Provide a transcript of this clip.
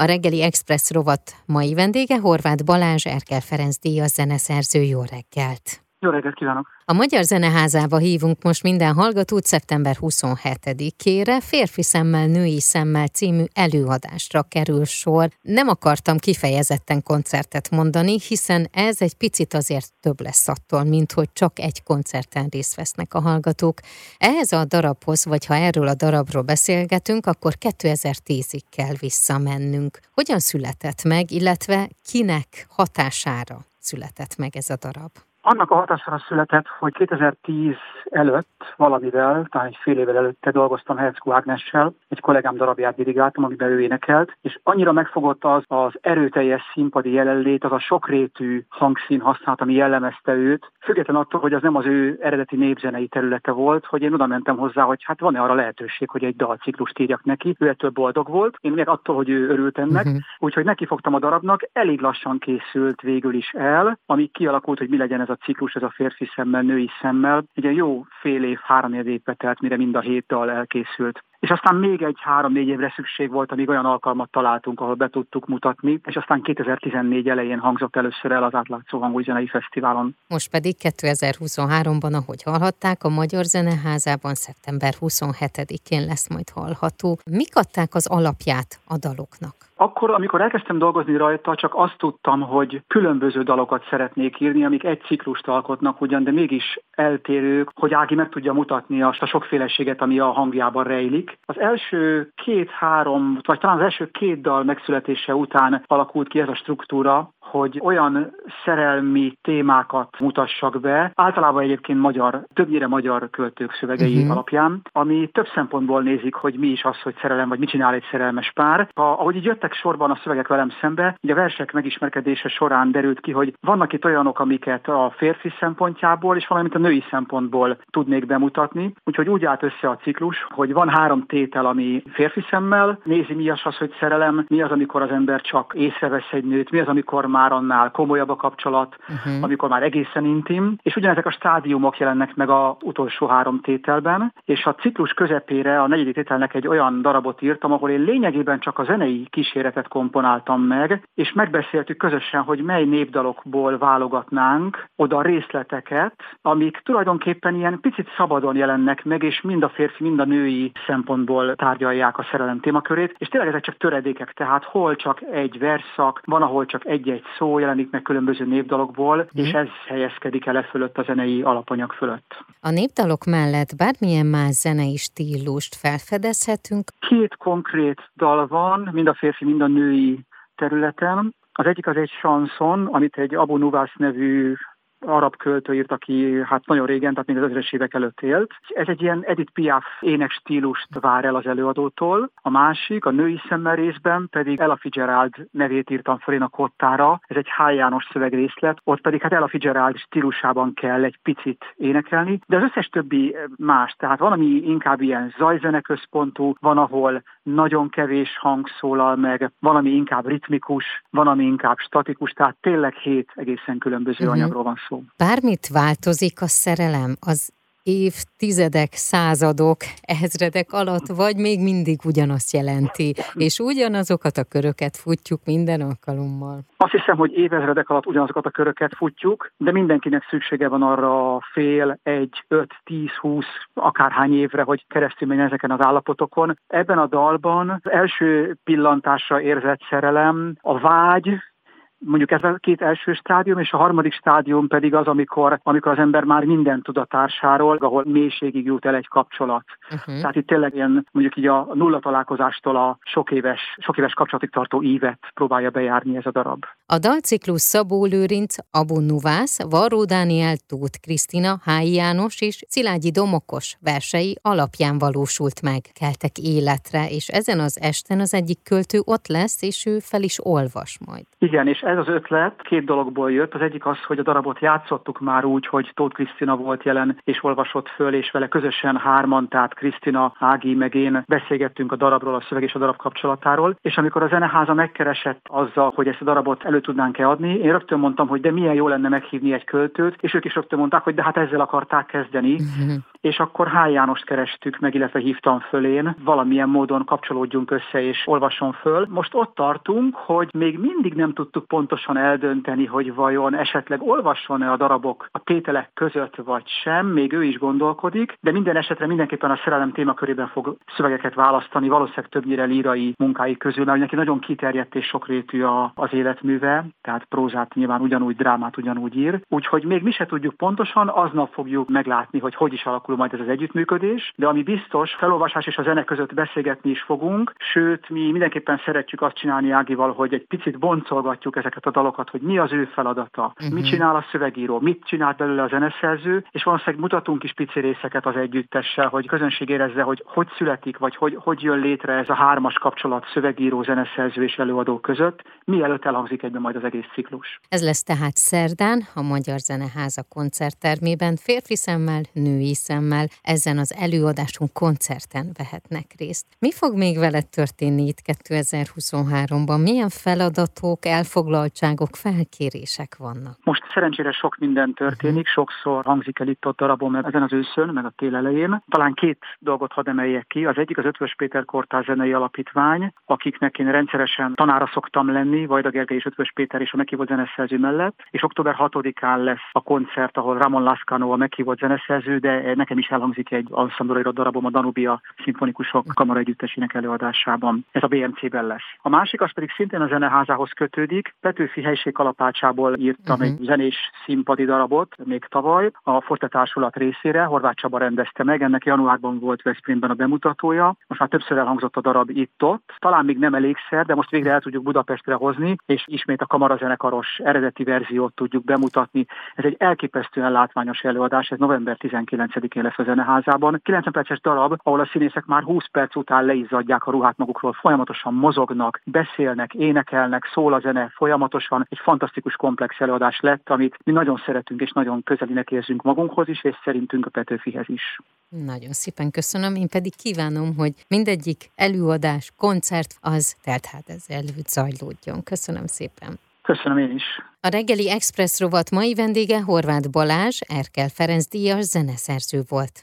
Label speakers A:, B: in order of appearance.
A: A reggeli Express rovat mai vendége Horváth Balázs, Erkel Ferenc díjas zeneszerző. Jó reggelt!
B: Jó reggelt kívánok!
A: A Magyar Zeneházába hívunk most minden hallgatót szeptember 27-ére, Férfi szemmel, női szemmel című előadásra kerül sor. Nem akartam kifejezetten koncertet mondani, hiszen ez egy picit azért több lesz attól, mint hogy csak egy koncerten részt vesznek a hallgatók. Ehhez a darabhoz, vagy ha erről a darabról beszélgetünk, akkor 2010-ig kell visszamennünk. Hogyan született meg, illetve kinek hatására született meg ez a darab?
B: Annak a hatására született, hogy 2010 előtt valamivel, talán egy fél évvel előtte dolgoztam Herzko Ágnessel, egy kollégám darabját dirigáltam, amiben ő énekelt, és annyira megfogott az az erőteljes színpadi jelenlét, az a sokrétű hangszín használat, ami jellemezte őt, független attól, hogy az nem az ő eredeti népzenei területe volt, hogy én oda mentem hozzá, hogy hát van-e arra lehetőség, hogy egy dalciklust írjak neki. Ő ettől boldog volt, én még attól, hogy ő örült ennek, uh-huh. úgyhogy neki fogtam a darabnak, elég lassan készült végül is el, ami kialakult, hogy mi legyen ez a ciklus, ez a férfi szemmel, női szemmel. Egy jó fél év, három év telt, mire mind a hét elkészült. És aztán még egy három-négy évre szükség volt, amíg olyan alkalmat találtunk, ahol be tudtuk mutatni, és aztán 2014 elején hangzott először el az átlátszó hangú zenei fesztiválon.
A: Most pedig 2023-ban, ahogy hallhatták, a Magyar Zeneházában szeptember 27-én lesz majd hallható. Mik adták az alapját a daloknak?
B: Akkor, amikor elkezdtem dolgozni rajta, csak azt tudtam, hogy különböző dalokat szeretnék írni, amik egy ciklust alkotnak ugyan, de mégis eltérők, hogy Ági meg tudja mutatni azt a sokféleséget, ami a hangjában rejlik. Az első két-három, vagy talán az első két dal megszületése után alakult ki ez a struktúra, hogy olyan szerelmi témákat mutassak be, általában egyébként magyar, többnyire magyar költők szövegei uh-huh. alapján, ami több szempontból nézik, hogy mi is az, hogy szerelem, vagy mit csinál egy szerelmes pár. Ha, ahogy így jöttek sorban a szövegek velem szembe, ugye a versek megismerkedése során derült ki, hogy vannak itt olyanok, amiket a férfi szempontjából, és valamint a női szempontból tudnék bemutatni. Úgyhogy úgy állt össze a ciklus, hogy van három tétel, ami férfi szemmel, nézi mi az, az hogy szerelem, mi az, amikor az ember csak észrevesz egy nőt, mi az, amikor már már annál komolyabb a kapcsolat, uh-huh. amikor már egészen intim, és ugyanezek a stádiumok jelennek meg a utolsó három tételben, és a ciklus közepére a negyedik tételnek egy olyan darabot írtam, ahol én lényegében csak a zenei kíséretet komponáltam meg, és megbeszéltük közösen, hogy mely népdalokból válogatnánk oda részleteket, amik tulajdonképpen ilyen picit szabadon jelennek meg, és mind a férfi, mind a női szempontból tárgyalják a szerelem témakörét, és tényleg ezek csak töredékek, tehát hol csak egy verszak, van, ahol csak egy-egy szó jelenik meg különböző népdalokból, mm. és ez helyezkedik el e fölött a zenei alapanyag fölött.
A: A népdalok mellett bármilyen más zenei stílust felfedezhetünk?
B: Két konkrét dal van, mind a férfi, mind a női területen. Az egyik az egy chanson, amit egy Abu Nuvász nevű arab költő írt, aki hát nagyon régen, tehát még az ezres évek előtt élt. Ez egy ilyen Edith Piaf ének stílust vár el az előadótól. A másik, a női szemmel részben pedig Ella Fitzgerald nevét írtam föl én a kottára. Ez egy H. János szövegrészlet, ott pedig hát Ella Fitzgerald stílusában kell egy picit énekelni, de az összes többi más, tehát van, ami inkább ilyen zajzeneközpontú, van, ahol nagyon kevés hang szólal meg, valami inkább ritmikus, van, ami inkább statikus, tehát tényleg hét egészen különböző uh-huh. anyagról van szó.
A: Bármit változik a szerelem, az évtizedek, századok, ezredek alatt, vagy még mindig ugyanazt jelenti, és ugyanazokat a köröket futjuk minden alkalommal.
B: Azt hiszem, hogy évezredek alatt ugyanazokat a köröket futjuk, de mindenkinek szüksége van arra fél, egy, öt, tíz, húsz, akárhány évre, hogy keresztül menjen ezeken az állapotokon. Ebben a dalban az első pillantásra érzett szerelem, a vágy, Mondjuk ez a két első stádium, és a harmadik stádium pedig az, amikor, amikor az ember már mindent tud a társáról, ahol mélységig jut el egy kapcsolat. Uh-huh. Tehát itt tényleg ilyen mondjuk így a nulla találkozástól a sok éves, sok éves kapcsolatig tartó ívet próbálja bejárni ez a darab.
A: A dalciklus Szabó Lőrinc, Abu Nuvász, Varró Dániel, Tóth Krisztina, Hályi János és Szilágyi Domokos versei alapján valósult meg, keltek életre, és ezen az esten az egyik költő ott lesz, és ő fel is olvas majd.
B: Igen, és ez az ötlet két dologból jött. Az egyik az, hogy a darabot játszottuk már úgy, hogy Tóth Krisztina volt jelen, és olvasott föl, és vele közösen hárman, tehát Krisztina, Ági, meg én beszélgettünk a darabról, a szöveg és a darab kapcsolatáról. És amikor a zeneháza megkeresett azzal, hogy ezt a darabot elő tudnánk-e adni, én rögtön mondtam, hogy de milyen jó lenne meghívni egy költőt, és ők is rögtön mondták, hogy de hát ezzel akarták kezdeni. És akkor H. Jánost kerestük meg, illetve hívtam fölén, valamilyen módon kapcsolódjunk össze és olvasson föl. Most ott tartunk, hogy még mindig nem tudtuk pontosan eldönteni, hogy vajon esetleg olvasson-e a darabok a tételek között vagy sem, még ő is gondolkodik, de minden esetre mindenképpen a szerelem témakörében fog szövegeket választani, valószínűleg többnyire lírai munkái közül, mert neki nagyon kiterjedt és sokrétű a, az életműve, tehát prózát nyilván ugyanúgy, drámát ugyanúgy ír. Úgyhogy még mi se tudjuk pontosan, aznap fogjuk meglátni, hogy hogy is alakul majd ez az együttműködés, de ami biztos, felolvasás és a zene között beszélgetni is fogunk, sőt, mi mindenképpen szeretjük azt csinálni Ágival, hogy egy picit boncolgatjuk ezeket a dalokat, hogy mi az ő feladata, uh-huh. mit csinál a szövegíró, mit csinál belőle a zeneszerző, és valószínűleg mutatunk is pici részeket az együttessel, hogy közönség érezze, hogy hogy születik, vagy hogy, hogy jön létre ez a hármas kapcsolat szövegíró, zeneszerző és előadó között, mielőtt elhangzik egyben majd az egész ciklus.
A: Ez lesz tehát szerdán a Magyar Zeneháza koncerttermében férfi szemmel, női szemmel ezen az előadásunk koncerten vehetnek részt. Mi fog még veled történni itt 2023-ban? Milyen feladatok, elfoglaltságok, felkérések vannak?
B: Most szerencsére sok minden történik, uh-huh. sokszor hangzik el itt ott darabom ezen az őszön, meg a tél elején. Talán két dolgot hadd emeljek ki. Az egyik az Ötvös Péter Kortár Zenei Alapítvány, akiknek én rendszeresen tanára szoktam lenni, Vajda Gergely és Ötvös Péter és a meghívott zeneszerző mellett, és október 6-án lesz a koncert, ahol Ramon Lascano a meghívott zeneszerző, de nekem is elhangzik egy ensemble írott darabom a Danubia szimfonikusok kamara együttesének előadásában. Ez a BMC-ben lesz. A másik az pedig szintén a zeneházához kötődik. Petőfi helység kalapácsából írtam uh-huh. egy zenés színpadi darabot még tavaly a Forte Társulat részére. Horváth Csaba rendezte meg, ennek januárban volt Veszprémben a bemutatója. Most már többször elhangzott a darab itt-ott. Talán még nem elégszer, de most végre el tudjuk Budapestre hozni, és ismét a kamarazenekaros eredeti verziót tudjuk bemutatni. Ez egy elképesztően látványos előadás, ez november 19-én lesz a zeneházában. 90 perces darab, ahol a színészek már 20 perc után leizzadják a ruhát magukról, folyamatosan mozognak, beszélnek, énekelnek, szól a zene folyamatosan. Egy fantasztikus komplex előadás lett, amit mi nagyon szeretünk és nagyon közelinek érzünk magunkhoz is, és szerintünk a Petőfihez is.
A: Nagyon szépen köszönöm, én pedig kívánom, hogy mindegyik előadás, koncert az teltház előtt zajlódjon. Köszönöm szépen.
B: Köszönöm én is.
A: A reggeli Express rovat mai vendége Horváth Balázs, Erkel Ferenc díjas zeneszerző volt.